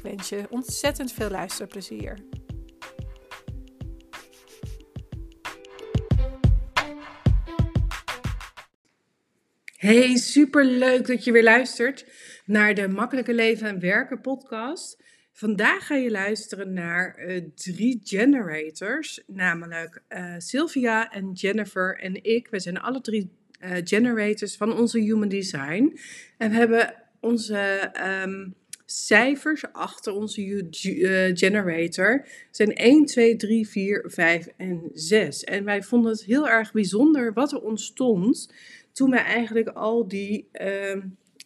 Ik wens je ontzettend veel luisterplezier. Hey, super leuk dat je weer luistert naar de Makkelijke Leven en Werken podcast. Vandaag ga je luisteren naar uh, drie generators, namelijk uh, Sylvia en Jennifer en ik. We zijn alle drie uh, generators van onze Human Design. En we hebben onze um, cijfers achter onze uh, generator zijn 1, 2, 3, 4, 5 en 6. En wij vonden het heel erg bijzonder wat er ontstond toen wij eigenlijk al die uh,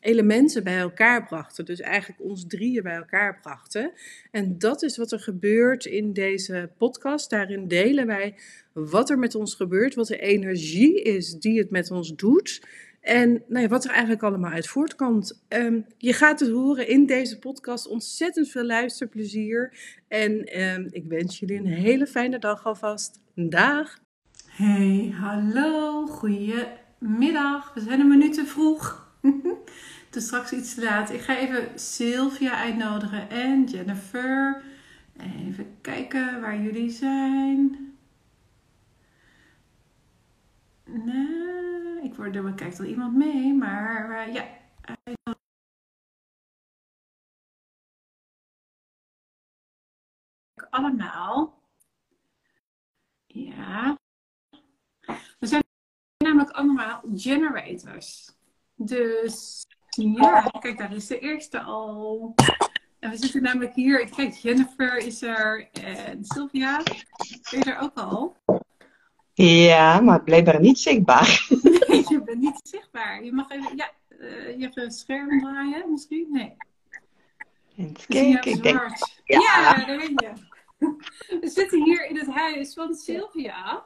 elementen bij elkaar brachten. Dus eigenlijk ons drieën bij elkaar brachten. En dat is wat er gebeurt in deze podcast. Daarin delen wij wat er met ons gebeurt, wat de energie is die het met ons doet. En nou ja, wat er eigenlijk allemaal uit voortkomt. Um, je gaat het horen in deze podcast. Ontzettend veel luisterplezier. En um, ik wens jullie een hele fijne dag alvast. Dag. Hey, hallo. Goedemiddag. We zijn een minuut te vroeg. Het is straks iets te laat. Ik ga even Sylvia uitnodigen en Jennifer. Even kijken waar jullie zijn. Nee, ik word er kijkt al iemand mee, maar ja. Allemaal. Ja. We zijn namelijk allemaal generators. Dus ja, kijk, daar is de eerste al. En we zitten namelijk hier. Kijk, Jennifer is er en Sylvia. is er ook al? Ja, maar blijkbaar niet zichtbaar. Niet zichtbaar. Je mag even, ja, uh, je scherm draaien misschien? Nee. Kijken, ik denk... Ja. ja, daar ben je. We zitten hier in het huis van Sylvia.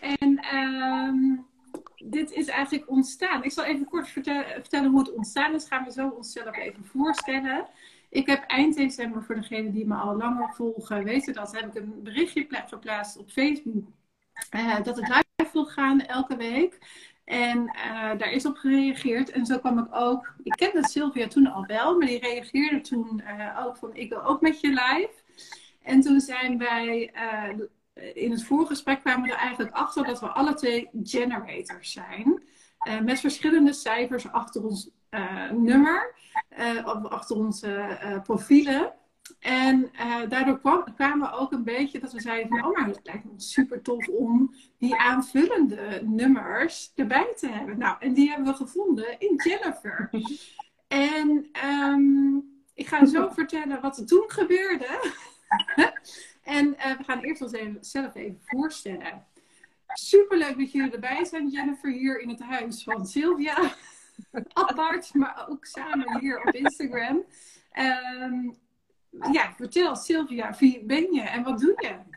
En um, dit is eigenlijk ontstaan. Ik zal even kort vertellen, vertellen hoe het ontstaan is. Gaan we zo onszelf even voorstellen. Ik heb eind december, voor degenen die me al langer volgen, weten dat, heb ik een berichtje geplaatst op Facebook. Uh, dat wil gaan elke week. En uh, daar is op gereageerd. En zo kwam ik ook. Ik kende Sylvia toen al wel, maar die reageerde toen uh, ook van: Ik wil ook met je live. En toen zijn wij. in het voorgesprek kwamen we er eigenlijk achter dat we alle twee generators zijn. met verschillende cijfers achter ons nummer achter onze profielen. En uh, daardoor kwam, kwamen we ook een beetje dat we zeiden van, oh maar het lijkt me super tof om die aanvullende nummers erbij te hebben. Nou, en die hebben we gevonden in Jennifer. En um, ik ga zo vertellen wat er toen gebeurde. en we gaan eerst ons even, zelf even voorstellen. Super leuk dat jullie erbij zijn, Jennifer, hier in het huis van Sylvia. apart, maar ook samen hier op Instagram. Um, ja, vertel Sylvia, wie ben je en wat doe je?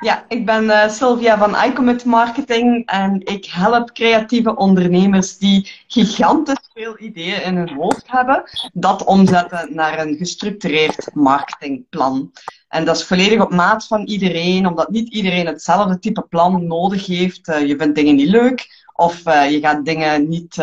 Ja, ik ben uh, Sylvia van iCommit Marketing en ik help creatieve ondernemers die gigantisch veel ideeën in hun hoofd hebben, dat omzetten naar een gestructureerd marketingplan. En dat is volledig op maat van iedereen, omdat niet iedereen hetzelfde type plan nodig heeft. Uh, je vindt dingen niet leuk of uh, je gaat dingen niet,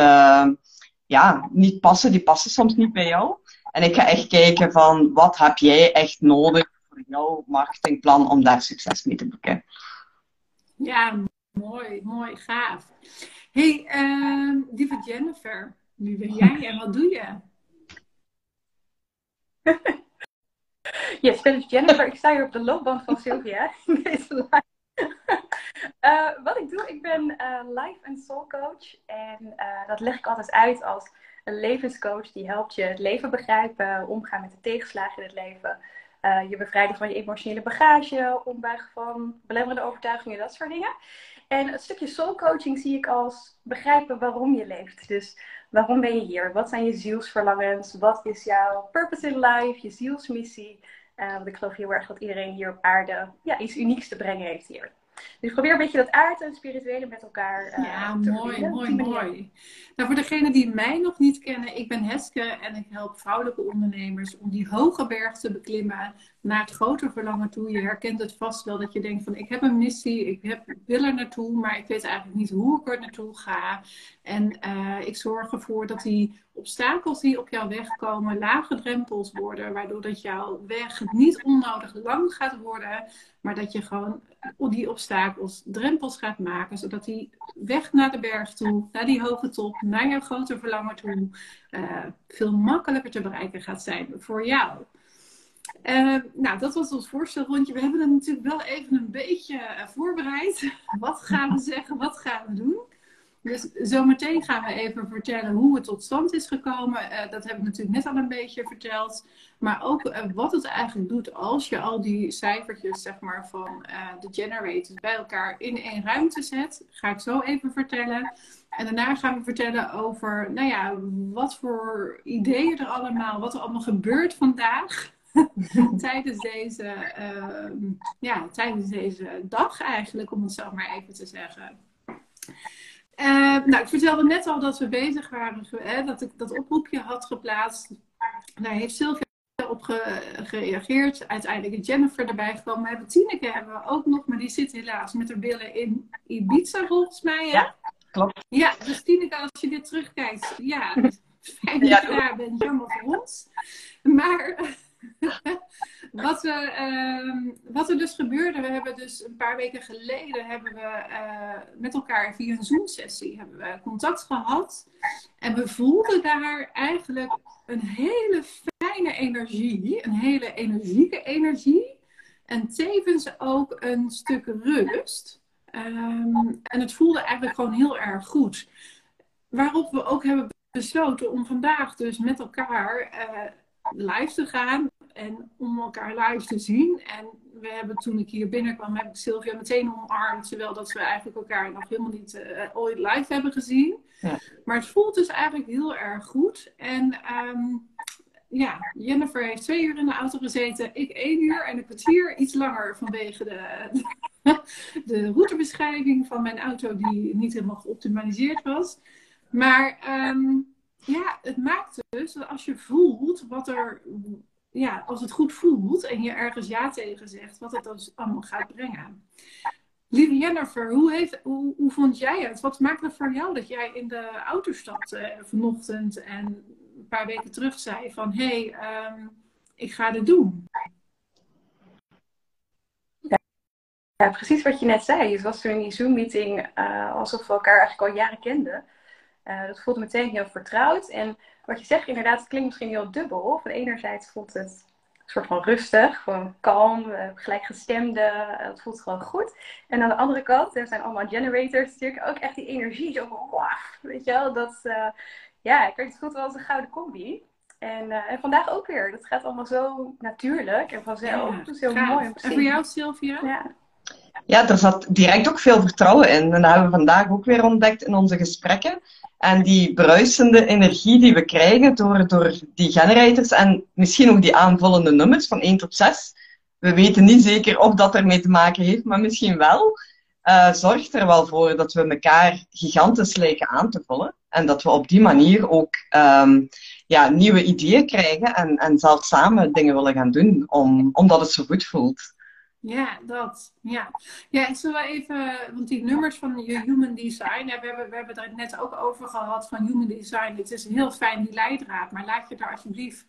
ja, niet passen, die passen soms niet bij jou. En ik ga echt kijken van wat heb jij echt nodig voor jouw marketingplan om daar succes mee te boeken. Ja, mooi, mooi, gaaf. Hey, uh, lieve Jennifer, wie ben jij en wat doe je? Yes, ben ik Jennifer. Ik sta hier op de loopband van Sylvia. Deze uh, wat ik doe, ik ben uh, life en soul coach. En uh, dat leg ik altijd uit als een levenscoach die helpt je het leven begrijpen, omgaan met de tegenslagen in het leven. je bevrijden van je emotionele bagage, ombuigen van belemmerende overtuigingen, dat soort dingen. En het stukje soul coaching zie ik als begrijpen waarom je leeft. Dus Waarom ben je hier? Wat zijn je zielsverlangens? Wat is jouw purpose in life? Je zielsmissie? Uh, want ik geloof heel erg dat iedereen hier op aarde ja, iets unieks te brengen heeft hier. Dus probeer een beetje dat aard en spirituele met elkaar uh, ja, te mooi, verbinden. mooi, mooi. Nou, voor degenen die mij nog niet kennen, ik ben Heske en ik help vrouwelijke ondernemers om die hoge berg te beklimmen naar het grote verlangen toe. Je herkent het vast wel dat je denkt van ik heb een missie, ik heb, wil er naartoe, maar ik weet eigenlijk niet hoe ik er naartoe ga. En uh, ik zorg ervoor dat die obstakels die op jouw weg komen lage drempels worden, waardoor dat jouw weg niet onnodig lang gaat worden, maar dat je gewoon die obstakels drempels gaat maken, zodat die weg naar de berg toe, naar die hoge top, naar jouw grote verlangen toe, uh, veel makkelijker te bereiken gaat zijn voor jou. Uh, nou, dat was ons voorstelrondje. We hebben het natuurlijk wel even een beetje uh, voorbereid. Wat gaan we zeggen? Wat gaan we doen? Dus zometeen gaan we even vertellen hoe het tot stand is gekomen. Uh, dat heb ik natuurlijk net al een beetje verteld. Maar ook uh, wat het eigenlijk doet als je al die cijfertjes zeg maar, van uh, de generators bij elkaar in één ruimte zet. Ga ik zo even vertellen. En daarna gaan we vertellen over nou ja, wat voor ideeën er allemaal, wat er allemaal gebeurt vandaag. tijdens, deze, ja, tijdens deze dag eigenlijk, om het zo maar even te zeggen. Uh, nou, ik vertelde net al dat we bezig waren, hè, dat ik dat oproepje had geplaatst. Daar heeft Sylvia op ge gereageerd. Uiteindelijk is Jennifer erbij gekomen. We hebben Tineke hebben we ook nog, maar die zit helaas met haar billen in Ibiza volgens mij. Hè? Ja, klopt. Ja, dus Tineke, als je dit terugkijkt, ja, fijn dat je daar bent. Jammer voor ons. Maar wat, we, uh, wat er dus gebeurde, we hebben dus een paar weken geleden hebben we uh, met elkaar via een Zoom-sessie hebben we contact gehad. En we voelden daar eigenlijk een hele fijne energie, een hele energieke energie. En tevens ook een stuk rust. Um, en het voelde eigenlijk gewoon heel erg goed. Waarop we ook hebben besloten om vandaag dus met elkaar uh, live te gaan en om elkaar live te zien. En we hebben toen ik hier binnenkwam, heb ik Sylvia meteen omarmd. Terwijl dat we eigenlijk elkaar nog helemaal niet uh, ooit live hebben gezien. Ja. Maar het voelt dus eigenlijk heel erg goed. En um, ja, Jennifer heeft twee uur in de auto gezeten. Ik één uur en een kwartier iets langer vanwege de, de routebeschrijving van mijn auto die niet helemaal geoptimaliseerd was. Maar um, ja, het maakt dus dat als je voelt wat er ja, als het goed voelt en je ergens ja tegen zegt, wat het dan allemaal gaat brengen. Lieve Jennifer, hoe, heeft, hoe, hoe vond jij het? Wat maakte het voor jou dat jij in de auto stapte uh, vanochtend en een paar weken terug zei van hé, hey, um, ik ga dit doen? Ja, precies wat je net zei. Het was toen in die Zoom-meeting uh, alsof we elkaar eigenlijk al jaren kenden. Uh, dat voelde meteen heel vertrouwd. En wat je zegt, inderdaad, het klinkt misschien heel dubbel. Van enerzijds voelt het een soort van rustig, gewoon kalm, uh, gelijkgestemde. Het voelt gewoon goed. En aan de andere kant, er zijn allemaal generators natuurlijk, ook echt die energie. Zo van, wow, weet je wel, dat, uh, ja, ik weet het goed wel als een gouden combi. En, en, vandaag ook weer. Dat gaat allemaal zo natuurlijk en vanzelf. Ja, dat is heel mooi. En voor jou, Sylvia? Ja. Ja, er zat direct ook veel vertrouwen in. En dat hebben we vandaag ook weer ontdekt in onze gesprekken. En die bruisende energie die we krijgen door, door die generators en misschien ook die aanvullende nummers van 1 tot 6. We weten niet zeker of dat ermee te maken heeft, maar misschien wel. Uh, zorgt er wel voor dat we elkaar gigantisch lijken aan te vullen. En dat we op die manier ook um, ja, nieuwe ideeën krijgen en, en zelfs samen dingen willen gaan doen, om, omdat het zo goed voelt. Ja, dat. Ja. ja, ik zal even, want die nummers van je Human Design, we hebben, we hebben het net ook over gehad van Human Design. Het is heel fijn, die leidraad, maar laat je daar alsjeblieft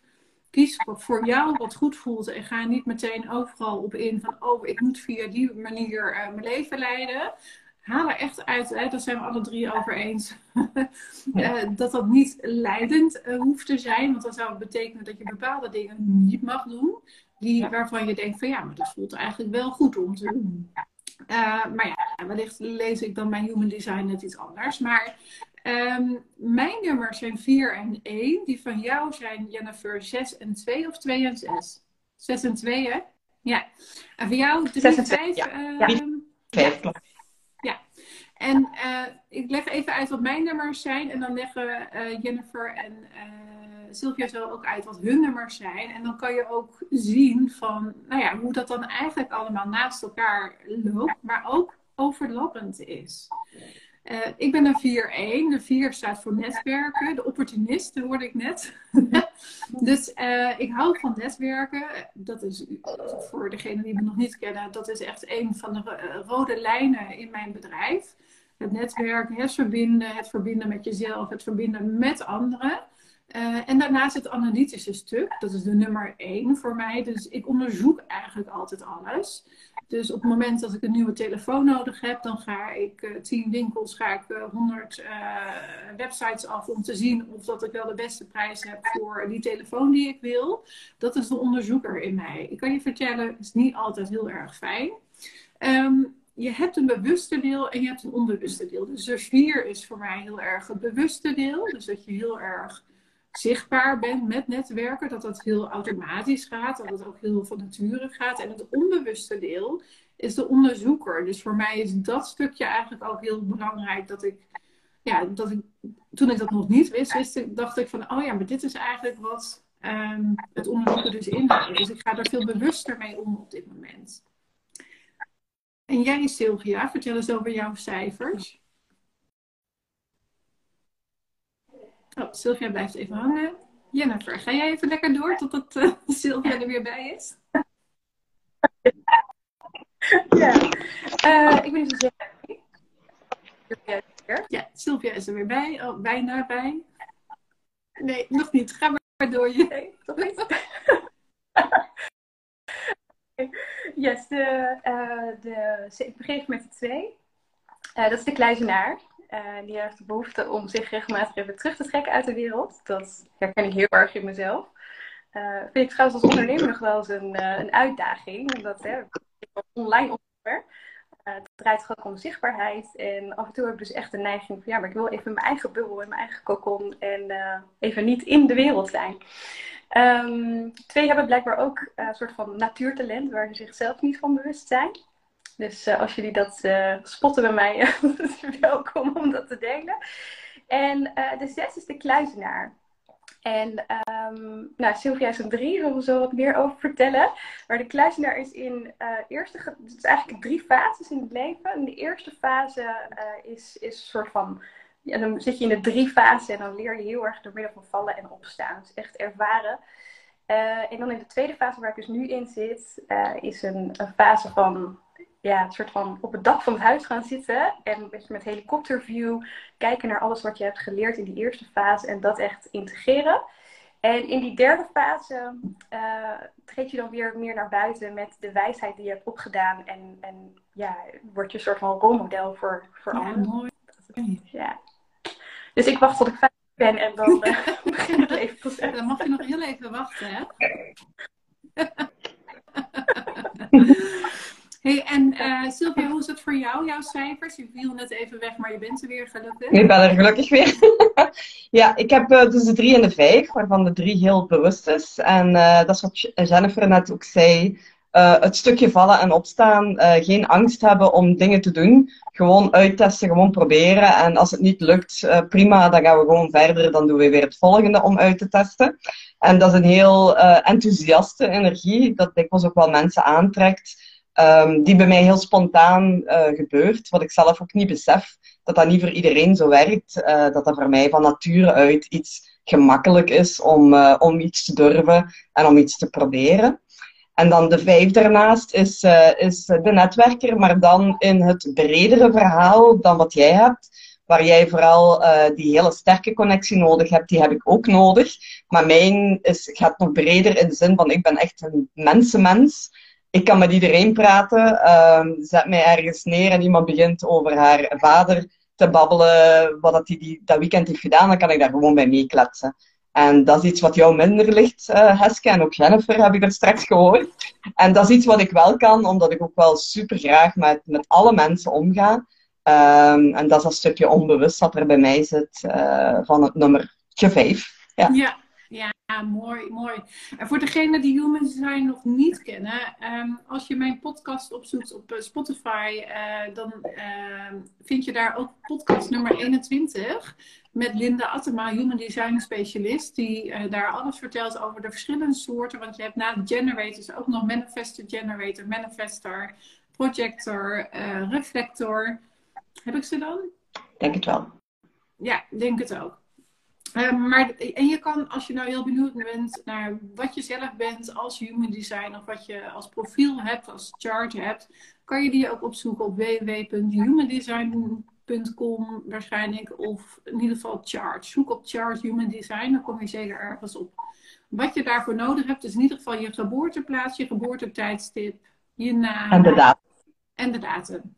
kies voor jou wat goed voelt en ga niet meteen overal op in van, oh, ik moet via die manier uh, mijn leven leiden. Haal er echt uit, hè, daar zijn we alle drie over eens, uh, dat dat niet leidend uh, hoeft te zijn, want dat zou betekenen dat je bepaalde dingen niet mag doen die, waarvan je denkt van ja, maar dat voelt eigenlijk wel goed om te doen. Uh, maar ja, wellicht lees ik dan mijn human design net iets anders. Maar um, mijn nummers zijn 4 en 1. Die van jou zijn Jennifer 6 en 2 of 2 en 6? 6 en 2 hè? Ja. En voor jou 3 en 5? Ja, uh, ja. ja. klopt. Ja. En ik leg even uit wat mijn nummers zijn. En dan leggen Jennifer en Sylvia zo ook uit wat hun nummers zijn. En dan kan je ook zien van, nou ja, hoe dat dan eigenlijk allemaal naast elkaar loopt, maar ook overlappend is. Uh, ik ben een 4-1. De 4 staat voor netwerken. De opportunist, hoorde ik net. dus uh, ik hou van netwerken. Dat is voor degenen die me nog niet kennen, dat is echt een van de rode lijnen in mijn bedrijf. Het netwerken, het verbinden, het verbinden met jezelf, het verbinden met anderen. Uh, en daarnaast het analytische stuk, dat is de nummer één voor mij. Dus ik onderzoek eigenlijk altijd alles. Dus op het moment dat ik een nieuwe telefoon nodig heb, dan ga ik uh, tien winkels, ga ik uh, honderd websites af om te zien of dat ik wel de beste prijs heb voor die telefoon die ik wil. Dat is de onderzoeker in mij. Ik kan je vertellen, het is niet altijd heel erg fijn. Um, je hebt een bewuste deel en je hebt een onbewuste deel. Dus de vier is voor mij heel erg het bewuste deel. Dus dat je heel erg zichtbaar bent met netwerken, dat dat heel automatisch gaat, dat het ook heel van nature gaat. En het onbewuste deel is de onderzoeker. Dus voor mij is dat stukje eigenlijk ook heel belangrijk dat ik, ja, dat ik, toen ik dat nog niet wist, wist ik, dacht ik van, oh ja, maar dit is eigenlijk wat um, het onderzoeken dus inhoudt. Dus ik ga er veel bewuster mee om op dit moment. En jij, Sylvia, vertel eens over jouw cijfers. Oh, Sylvia blijft even hangen. Jennifer, ga jij even lekker door totdat uh, Sylvia er weer bij is? Ja, uh, ik ben dus Sylvia Ja, Sylvia is er weer bij. Oh, bijna bij. Nee, nog niet. Ga maar door. Je. Nee, toch niet? yes, de, uh, de, ik begin met de twee. Uh, dat is de kluizenaar. Uh, die heeft de behoefte om zich regelmatig even terug te trekken uit de wereld. Dat herken ik heel erg in mezelf. Uh, vind ik trouwens als ondernemer nog wel eens een, uh, een uitdaging. Omdat hè, online ondernemer. het draait gewoon om zichtbaarheid. En af en toe heb ik dus echt de neiging van ja, maar ik wil even mijn eigen bubbel en mijn eigen kokon. En even niet in de wereld zijn. Um, twee hebben blijkbaar ook een soort van natuurtalent waar ze zichzelf niet van bewust zijn. Dus uh, als jullie dat uh, spotten bij mij, welkom om dat te delen. En uh, de zes is de kluizenaar. En um, nou, Sylvia is een drie, daar zullen we wat meer over vertellen. Maar de kluizenaar is in eerste, het is eigenlijk drie fases in het leven. En de eerste fase is, is een soort van, dan zit je in de drie fasen en dan leer je heel erg door middel van vallen en opstaan. Dus echt ervaren. en dan in de tweede fase waar ik dus nu in zit, is een fase van ja, een soort van op het dak van het huis gaan zitten. En een beetje met helikopterview kijken naar alles wat je hebt geleerd in die eerste fase. En dat echt integreren. En in die derde fase uh, treed je dan weer meer naar buiten met de wijsheid die je hebt opgedaan. En, en ja, word je een soort van rolmodel voor, voor ja, anderen. Mooi. Ja. Dus ik wacht tot ik vijf ben en dan uh, begin ik even pas. Dan mag je nog heel even wachten, hè? En uh, Sylvia, hoe is het voor jou, jouw cijfers? Je viel net even weg, maar je bent er weer gelukkig. Ik ben er gelukkig weer. ja, ik heb dus de drie en de vijf, waarvan de drie heel bewust is. En uh, dat is wat Jennifer net ook zei. het stukje vallen en opstaan, geen angst hebben om dingen te doen. Gewoon uittesten, gewoon proberen. En als het niet lukt, prima, dan gaan we gewoon verder. Dan doen we weer het volgende om uit te testen. En dat is een heel enthousiaste energie, dat dikwijls ook wel mensen aantrekt. Um, die bij mij heel spontaan uh, gebeurt, wat ik zelf ook niet besef, dat dat niet voor iedereen zo werkt. Uh, dat dat voor mij van nature uit iets gemakkelijk is om, uh, om iets te durven en om iets te proberen. En dan de vijf daarnaast is, is de netwerker, maar dan in het bredere verhaal dan wat jij hebt. Waar jij vooral die hele sterke connectie nodig hebt, die heb ik ook nodig. Maar mijn is, gaat nog breder in de zin van ik ben echt een mensenmens ik kan met iedereen praten. Uh, zet mij ergens neer en iemand begint over haar vader te babbelen, wat dat hij die, dat weekend heeft gedaan, dan kan ik daar gewoon bij meekletsen. En dat is iets wat jou minder ligt, uh, Heske, en ook Jennifer heb ik er straks gehoord. En dat is iets wat ik wel kan, omdat ik ook wel super graag met, met alle mensen omga. Um, en dat is dat stukje onbewust dat er bij mij zit uh, van het nummer 5. Ja. ja. Ja, mooi, mooi. En voor degenen die Human Design nog niet kennen, ehm, als je mijn podcast opzoekt op eh, Spotify, uh, dan uh, vind je daar ook podcast nummer 21 met Linda Attema, Human Design Specialist, die uh, daar alles vertelt over de verschillende soorten. Want je hebt na generators ook nog manifestor generator, manifestor, projector, reflector. Heb ik ze dan? Denk het wel. Ja, denk het ook. Uh, maar, en je kan, als je nou heel benieuwd bent naar wat je zelf bent als human design of wat je als profiel hebt, als chart hebt, kan je die ook opzoeken op www.humandesign.com waarschijnlijk. Of in ieder geval chart. Zoek op chart human design, dan kom je zeker ergens op. Wat je daarvoor nodig hebt, is in ieder geval je geboorteplaats, je geboortetijdstip, je naam. En de datum. En de datum.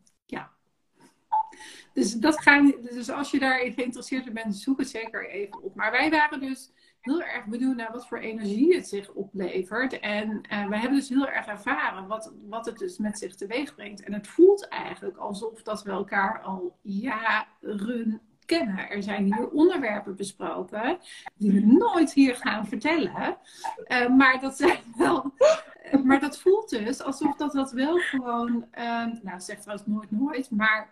Dus, dat gaan, dus als je daarin geïnteresseerd bent, zoek het zeker even op. Maar wij waren dus heel erg benieuwd naar wat voor energie het zich oplevert. En uh, wij hebben dus heel erg ervaren wat, wat het dus met zich teweeg brengt. En het voelt eigenlijk alsof dat we elkaar al jaren kennen. Er zijn hier onderwerpen besproken die we nooit hier gaan vertellen. Uh, maar dat zijn wel. maar dat voelt dus alsof dat, dat wel gewoon. Uh, nou, zeg trouwens nooit nooit. Maar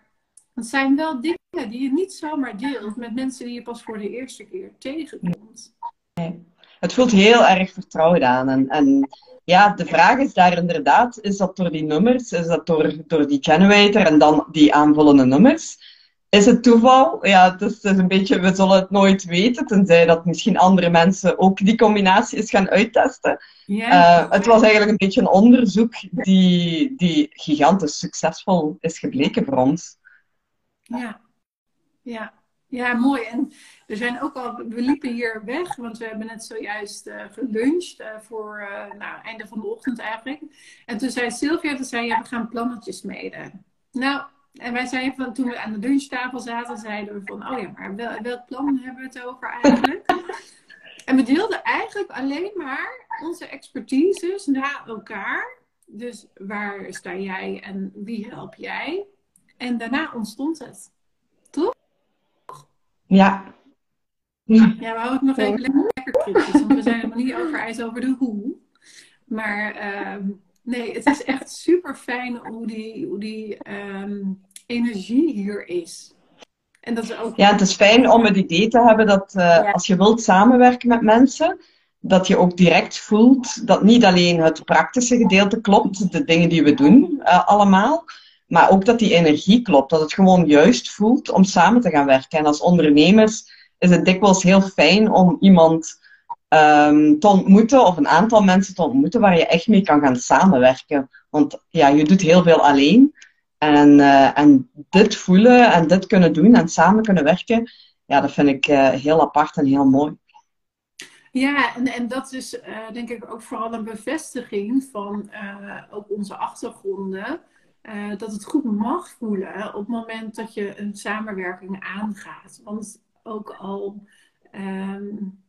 het zijn wel dingen die je niet zomaar deelt met mensen die je pas voor de eerste keer tegenkomt. Nee. Het voelt heel erg vertrouwd aan. En, en ja, de vraag is daar inderdaad, is dat door die nummers, is dat door, door die generator en dan die aanvullende nummers? Is het toeval? Ja, het is, het is een beetje, we zullen het nooit weten, tenzij dat misschien andere mensen ook die combinatie eens gaan uittesten. Ja. Uh, het was eigenlijk een beetje een onderzoek die, die gigantisch succesvol is gebleken voor ons. Ja, ja. Ja, mooi. En er zijn ook al, we liepen hier weg, want we hebben net zojuist uh, geluncht uh, voor uh, nou, einde van de ochtend eigenlijk. En toen zei Sylvia, toen zei ja, we gaan plannetjes mede. Nou, en wij zeiden van, toen we aan de lunchtafel zaten, zeiden we van, oh ja, maar wel, welk plan hebben we het over eigenlijk? en we deelden eigenlijk alleen maar onze expertises na elkaar. Dus waar sta jij en wie help jij? En daarna ontstond het. Toch? Ja. Ja, we houden het nog even lekker kritisch. Want we zijn nog niet over ijs over de hoe. Maar uh, nee, het is echt super fijn hoe die, hoe die um, energie hier is. En dat is ook... Ja, het is fijn om het idee te hebben dat uh, ja. als je wilt samenwerken met mensen, dat je ook direct voelt dat niet alleen het praktische gedeelte klopt, de dingen die we doen uh, allemaal, maar ook dat die energie klopt. Dat het gewoon juist voelt om samen te gaan werken. En als ondernemers is het dikwijls heel fijn om iemand um, te ontmoeten of een aantal mensen te ontmoeten waar je echt mee kan gaan samenwerken. Want ja, je doet heel veel alleen. En, uh, en dit voelen en dit kunnen doen en samen kunnen werken, ja, dat vind ik uh, heel apart en heel mooi. Ja, en, en dat is uh, denk ik ook vooral een bevestiging van ook onze achtergronden. Uh, dat het goed mag voelen op het moment dat je een samenwerking aangaat. Want ook al. Um,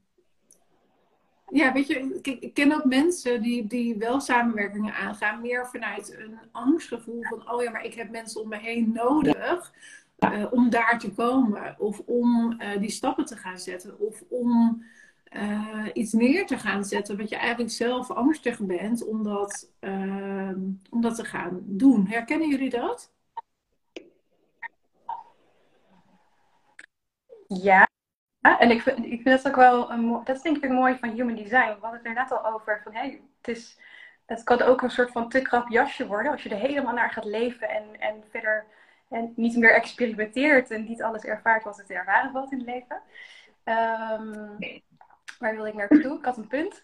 ja, weet je, ik, ken ook mensen die, die wel samenwerkingen aangaan, meer vanuit een angstgevoel van: oh ja, maar ik heb mensen om me heen nodig. Uh, om daar te komen, of om uh, die stappen te gaan zetten, of om uh, iets neer te gaan zetten wat je eigenlijk zelf angstig bent om dat, uh, om dat te gaan doen. Herkennen jullie dat? Ja, en ik vind, ik vind dat ook wel een, dat is denk ik mooi van human design. We hadden het er net al over van hey, het is het kan ook een soort van te krap jasje worden als je er helemaal naar gaat leven en, en verder en niet meer experimenteert en niet alles ervaart wat het ervaren valt in het leven. Um, Waar wil ik naartoe? Ik had een punt.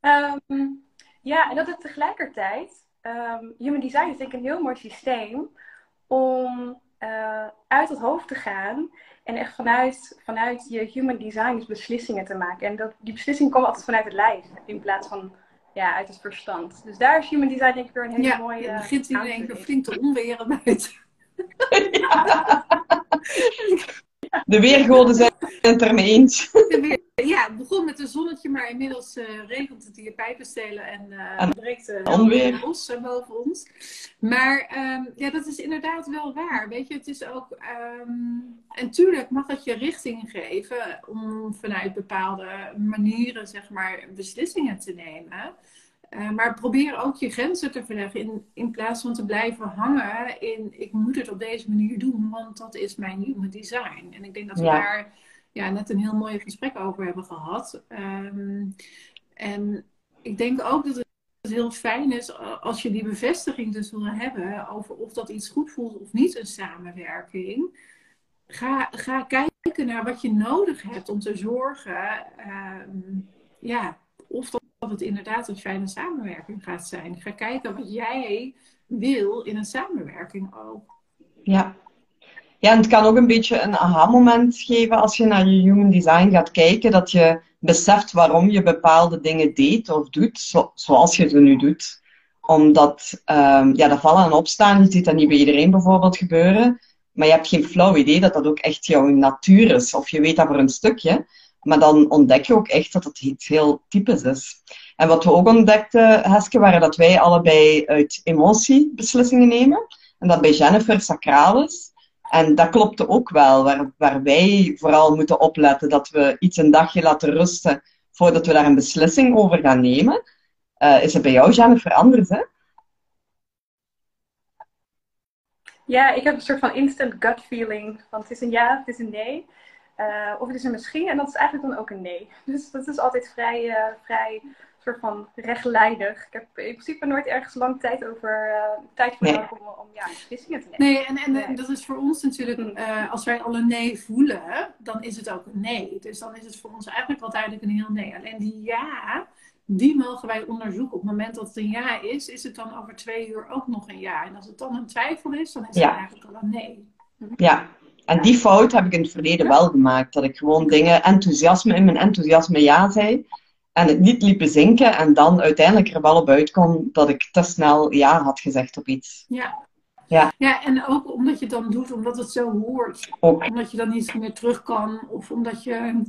um, ja, en dat het tegelijkertijd, um, Human Design is denk ik een heel mooi systeem om uh, uit het hoofd te gaan en echt vanuit, vanuit je Human Design beslissingen te maken. En dat, die beslissingen komen altijd vanuit het lijf in plaats van ja, uit het verstand. Dus daar is Human Design denk ik weer een hele ja, mooie... Ja, begint iedereen weer flink te onweren buiten. De weergoden zijn het er mee eens. Ja, het begon met een zonnetje, maar inmiddels uh, regent het hier pijpenstelen en, uh, en breekt de onweer bos boven ons. Maar um, ja, dat is inderdaad wel waar. Weet je, het is ook. Um, en tuurlijk mag het je richting geven om vanuit bepaalde manieren, zeg maar, beslissingen te nemen. Uh, maar probeer ook je grenzen te verleggen in, in plaats van te blijven hangen in ik moet het op deze manier doen, want dat is mijn human design. En ik denk dat we daar ja, net een heel mooi gesprek over hebben gehad. Um, en ik denk ook dat het heel fijn is als je die bevestiging dus wil hebben over of dat iets goed voelt of niet, een samenwerking. Ga, ga kijken naar wat je nodig hebt om te zorgen um, ja, of dat dat het inderdaad een fijne samenwerking gaat zijn. Ga kijken wat jij wil in een samenwerking ook. Ja. Ja, en het kan ook een beetje een aha-moment geven als je naar je human design gaat kijken, dat je beseft waarom je bepaalde dingen deed of doet, zoals je ze nu doet. Omdat, um, ja, dat vallen en opstaan, je ziet dat niet bij iedereen bijvoorbeeld gebeuren, maar je hebt geen flauw idee dat dat ook echt jouw natuur is, of je weet dat voor een stukje. Maar dan ontdek je ook echt dat het iets heel typisch is. En wat we ook ontdekten, Heske, waren dat wij allebei uit emotie beslissingen nemen. En dat bij Jennifer sacraal is. En dat klopte ook wel, waar, waar wij vooral moeten opletten dat we iets een dagje laten rusten voordat we daar een beslissing over gaan nemen. Uh, is het bij jou, Jennifer, anders, hè? Ja, ik heb een soort van instant gut feeling. Want het is een ja, het is een nee. Uh, of het is een misschien en dat is eigenlijk dan ook een nee. Dus dat is altijd vrij, uh, vrij soort van rechtlijnig. Ik heb in principe nooit ergens lang tijd over uh, tijd voor nodig om, om ja, beslissingen te nemen. Nee, en, en dat is voor ons natuurlijk, als wij al een nee voelen, dan is het ook een nee. Dus dan is het voor ons eigenlijk wel duidelijk een heel nee. Alleen die ja, die mogen wij onderzoeken. Op het moment dat het een ja is, is het dan over twee uur ook nog een ja. En als het dan een twijfel is, dan is het eigenlijk al een nee. Ja, en die fout heb ik in het verleden wel gemaakt. Dat ik gewoon dingen enthousiasme in mijn enthousiasme ja zei. En het niet liep bezinken. En dan uiteindelijk er wel op uitkwam dat ik te snel ja had gezegd op iets. Ja. Ja. ja, en ook omdat je het dan doet, omdat het zo hoort. Ook. Omdat je dan niet meer terug kan. Of omdat je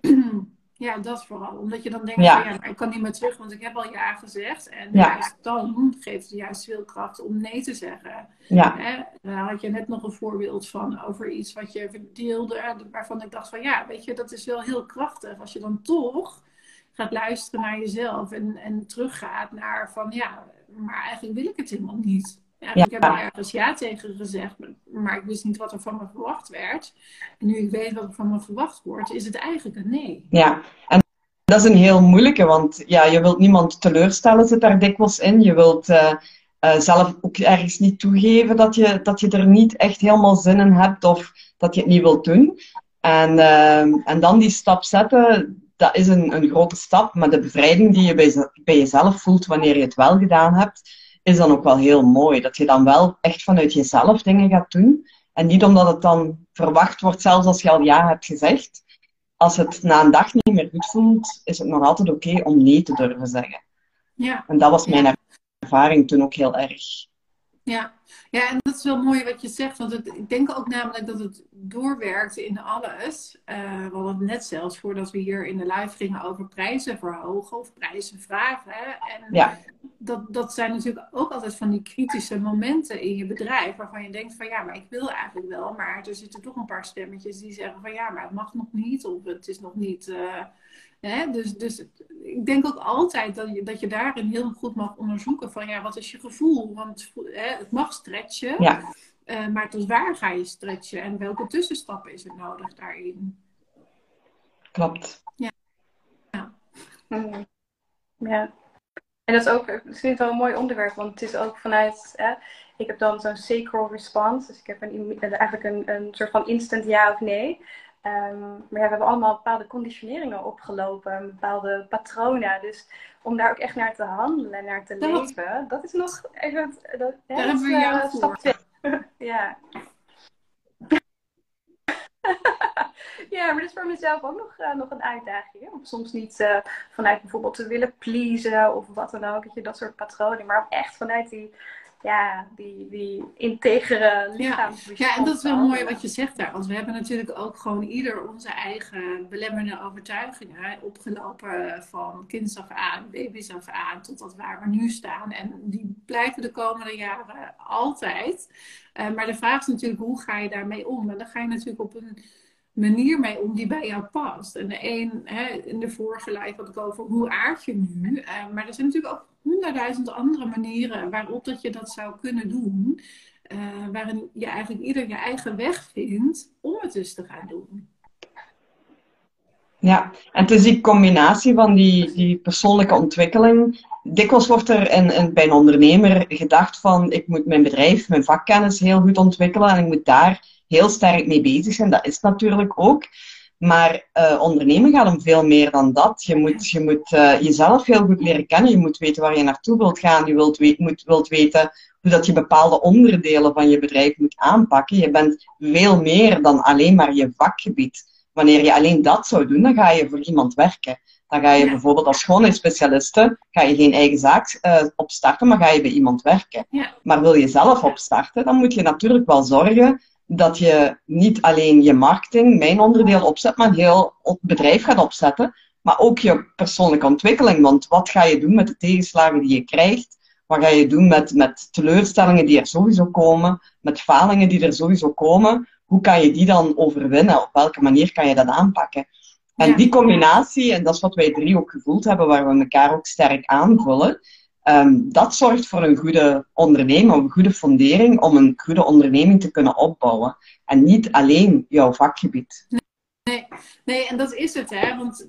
Ja, dat vooral. Omdat je dan denkt, ja. Van, ja ik kan niet meer terug, want ik heb al ja gezegd. En ja. juist dan geeft het juist veel kracht om nee te zeggen. Ja. Hè? Daar had je net nog een voorbeeld van over iets wat je verdeelde, waarvan ik dacht van ja, weet je, dat is wel heel krachtig. Als je dan toch gaat luisteren naar jezelf en, en teruggaat naar van ja, maar eigenlijk wil ik het helemaal niet. Ja, Ik heb er ergens ja tegen gezegd, maar ik wist niet wat er van me verwacht werd. En nu ik weet wat er van me verwacht wordt, is het eigenlijk een nee. Ja, en dat is een heel moeilijke, want ja, je wilt niemand teleurstellen, zit daar dikwijls in. Je wilt uh, uh, zelf ook ergens niet toegeven dat je, dat je er niet echt helemaal zin in hebt of dat je het niet wilt doen. En, uh, en dan die stap zetten, dat is een, een grote stap, maar de bevrijding die je bij, bij jezelf voelt wanneer je het wel gedaan hebt, is dan ook wel heel mooi. Dat je dan wel echt vanuit jezelf dingen gaat doen. En niet omdat het dan verwacht wordt, zelfs als je al ja hebt gezegd. Als het na een dag niet meer goed voelt, is het nog altijd oké om nee te durven zeggen. Ja. En dat was mijn ervaring toen ook heel erg. Ja. ja, en dat is wel mooi wat je zegt. Want het, ik denk ook namelijk dat het doorwerkt in alles. Uh, we hadden net zelfs voordat we hier in de live gingen over prijzen verhogen of prijzen vragen. En ja. Dat, dat zijn natuurlijk ook altijd van die kritische momenten in je bedrijf. Waarvan je denkt van ja, maar ik wil eigenlijk wel. Maar er zitten toch een paar stemmetjes die zeggen van ja, maar het mag nog niet. Of het is nog niet... Uh, Hè? Dus, dus ik denk ook altijd dat je, dat je daarin heel goed mag onderzoeken van ja, wat is je gevoel? Want hè, het mag stretchen, ja. Uh, maar tot waar ga je stretchen en welke tussenstappen is er nodig daarin? Klopt. Ja. Ja. Mm. ja. En dat is ook, ik vind het wel een mooi onderwerp, want het is ook vanuit, hè, ik heb dan zo'n sacral response, dus ik heb een, eigenlijk een, een soort van instant ja of nee. Um, maar ja, we hebben allemaal bepaalde conditioneringen opgelopen, bepaalde patronen. Dus om daar ook echt naar te handelen en naar te leven, dat is nog even. Dat, we jou uh, stap ja. ja, maar dat is voor mezelf ook nog, uh, nog een uitdaging. Om soms niet uh, vanuit bijvoorbeeld te willen pleasen of wat dan ook. Dat soort patronen. Maar echt vanuit die ja, die, die integere lichaam. Ja. ja, en dat is wel mooi wat je zegt daar. Want we hebben natuurlijk ook gewoon ieder onze eigen belemmerende overtuigingen opgelopen van kinds af aan, baby's af aan, tot dat waar we nu staan. En die blijven de komende jaren altijd. Uh, maar de vraag is natuurlijk, hoe ga je daarmee om? En dan ga je natuurlijk op een manier mee om die bij jou past. En de een, hè, in de vorige live had ik over hoe aard je nu. Uh, maar er zijn natuurlijk ook honderdduizend andere manieren waarop dat je dat zou kunnen doen. Uh, waarin je eigenlijk ieder je eigen weg vindt om het dus te gaan doen. Ja, en het is die combinatie van die, die persoonlijke ontwikkeling. Dikwijls wordt er in, in, bij een ondernemer gedacht van ik moet mijn bedrijf, mijn vakkennis heel goed ontwikkelen en ik moet daar heel sterk mee bezig zijn. Dat is natuurlijk ook. Maar uh, ondernemen gaat om veel meer dan dat. Je moet, je moet uh, jezelf heel goed leren kennen. Je moet weten waar je naartoe wilt gaan. Je wilt, moet, wilt weten hoe dat je bepaalde onderdelen van je bedrijf moet aanpakken. Je bent veel meer dan alleen maar je vakgebied. Wanneer je alleen dat zou doen, dan ga je voor iemand werken. Dan ga je ja. bijvoorbeeld als schoonheidsspecialiste, ga je geen eigen zaak uh, opstarten, maar ga je bij iemand werken. Ja. Maar wil je zelf opstarten, dan moet je natuurlijk wel zorgen dat je niet alleen je marketing, mijn onderdeel opzet, maar een heel bedrijf gaat opzetten. Maar ook je persoonlijke ontwikkeling. Want wat ga je doen met de tegenslagen die je krijgt? Wat ga je doen met, met teleurstellingen die er sowieso komen? Met falingen die er sowieso komen? Hoe kan je die dan overwinnen? Op welke manier kan je dat aanpakken? En die combinatie, en dat is wat wij drie ook gevoeld hebben, waar we elkaar ook sterk aanvullen, Um, dat zorgt voor een goede onderneming, een goede fundering om een goede onderneming te kunnen opbouwen. En niet alleen jouw vakgebied. Nee, nee en dat is het, hè? Want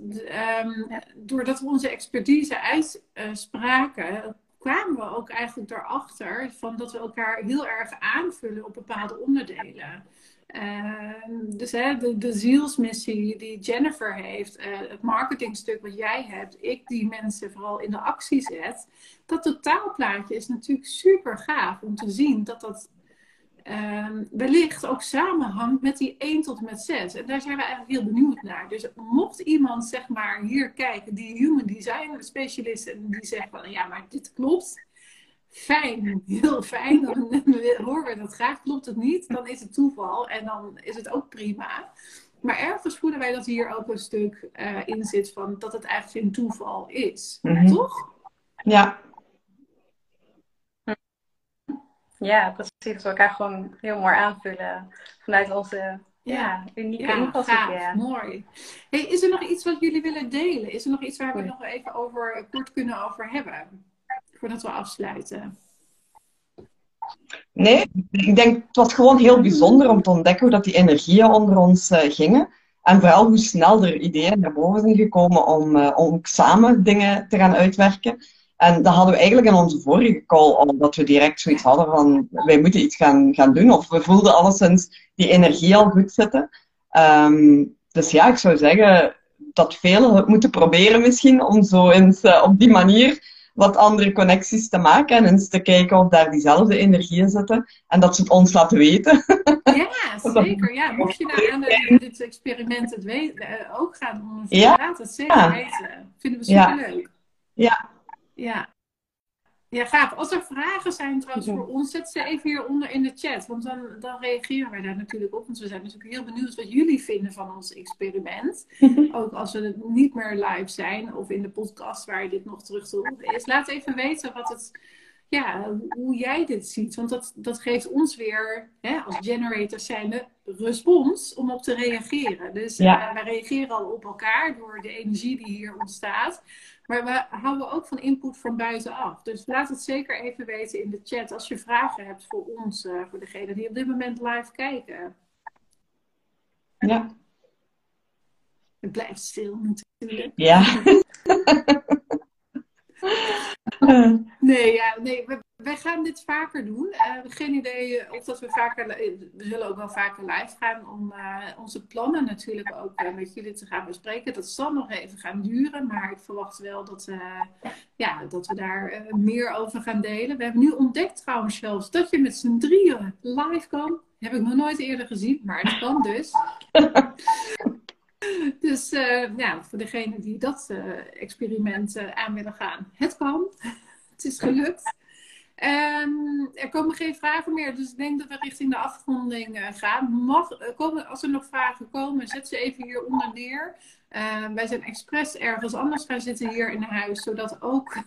um, doordat we onze expertise uitspraken, kwamen we ook eigenlijk erachter van dat we elkaar heel erg aanvullen op bepaalde onderdelen. Uh, dus hè, de, de zielsmissie die Jennifer heeft, uh, het marketingstuk wat jij hebt, ik die mensen vooral in de actie zet, dat totaalplaatje is natuurlijk super gaaf om te zien dat dat uh, wellicht ook samenhangt met die 1 tot en met 6. En daar zijn we eigenlijk heel benieuwd naar. Dus mocht iemand zeg maar hier kijken, die human design specialist, en die zegt van ja, maar dit klopt fijn, heel fijn. Dan horen we dat graag. Klopt het niet, dan is het toeval en dan is het ook prima. Maar ergens voelen wij dat hier ook een stuk uh, in zit van dat het eigenlijk geen toeval is. Mm -hmm. Toch? Ja. Ja, precies. Dat we elkaar gewoon heel mooi aanvullen vanuit onze ja, unieke ja, invalshoek. Ja. Mooi. Hey, is er nog iets wat jullie willen delen? Is er nog iets waar we nog even over kort kunnen over hebben? Voordat we afsluiten? Nee, ik denk het was gewoon heel bijzonder om te ontdekken hoe dat die energieën onder ons uh, gingen. En vooral hoe snel er ideeën naar boven zijn gekomen om, uh, om samen dingen te gaan uitwerken. En dat hadden we eigenlijk in onze vorige call, omdat we direct zoiets hadden van wij moeten iets gaan, gaan doen. Of we voelden alleszins die energie al goed zitten. Um, dus ja, ik zou zeggen dat velen het moeten proberen misschien om zo eens uh, op die manier wat andere connecties te maken en eens te kijken of daar diezelfde energieën zitten en dat ze het ons laten weten. Ja, zeker. Ja, mocht je nou aan de, dit experiment het weten, uh, ook gaan onderzoeken, ja. laat het zeker ja. weten. Vinden we super leuk. Ja. Ja. Ja, gaaf. Als er vragen zijn trouwens voor ons, zet ze even hieronder in de chat. Want dan, dan reageren wij daar natuurlijk op. Want we zijn natuurlijk heel benieuwd wat jullie vinden van ons experiment. Ook als we niet meer live zijn of in de podcast waar dit nog terug te horen is. Laat even weten wat het, ja, hoe jij dit ziet. Want dat, dat geeft ons weer, hè, als generators zijnde, respons om op te reageren. Dus ja. uh, wij reageren al op elkaar door de energie die hier ontstaat. Maar we houden ook van input van buitenaf. Dus laat het zeker even weten in de chat als je vragen hebt voor ons, uh, voor degenen die op dit moment live kijken. Ja. Het blijft stil natuurlijk. Ja. nee, ja, nee we, wij gaan dit vaker doen. Uh, geen idee of dat we vaker. We zullen ook wel vaker live gaan om uh, onze plannen natuurlijk ook uh, met jullie te gaan bespreken. Dat zal nog even gaan duren, maar ik verwacht wel dat, ja, dat we daar meer over gaan delen. We hebben nu ontdekt trouwens zelfs dat je met z'n drieën live kan. Heb ik nog nooit eerder gezien, maar het kan dus. Dus ja, voor degenen die dat experiment aan willen gaan, het kan. het is gelukt. Ehm, er komen geen vragen meer, dus ik denk dat we richting de afronding uh, gaan. Mag, komen, als er nog vragen komen, zet ze even hieronder neer. Ehm, wij zijn expres ergens anders gaan zitten hier in huis, zodat ook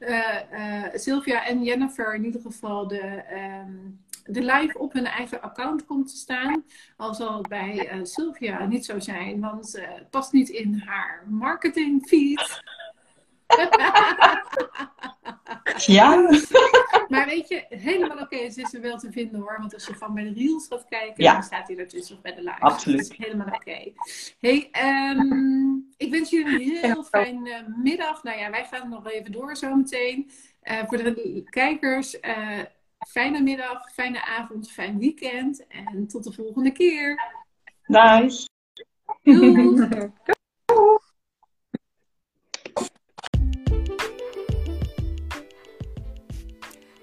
Sylvia en Jennifer in ieder geval de, ehm, de live op hun eigen account komt te staan. Al zal het bij Sylvia niet zo zijn, want het past niet in haar marketing feed. ja. Maar weet je, helemaal oké okay, is er wel te vinden hoor. Want als je van bij de reels gaat kijken, dan staat hij ertussen of bij de live. Absoluut. Dat is helemaal oké. Okay. Hey, um, ik wens jullie een heel fijne uh, middag. Nou ja, wij gaan nog even door zometeen. Uh, voor de kijkers, uh, fijne middag, fijne avond, fijn weekend. En tot de volgende keer. Nice. Doei.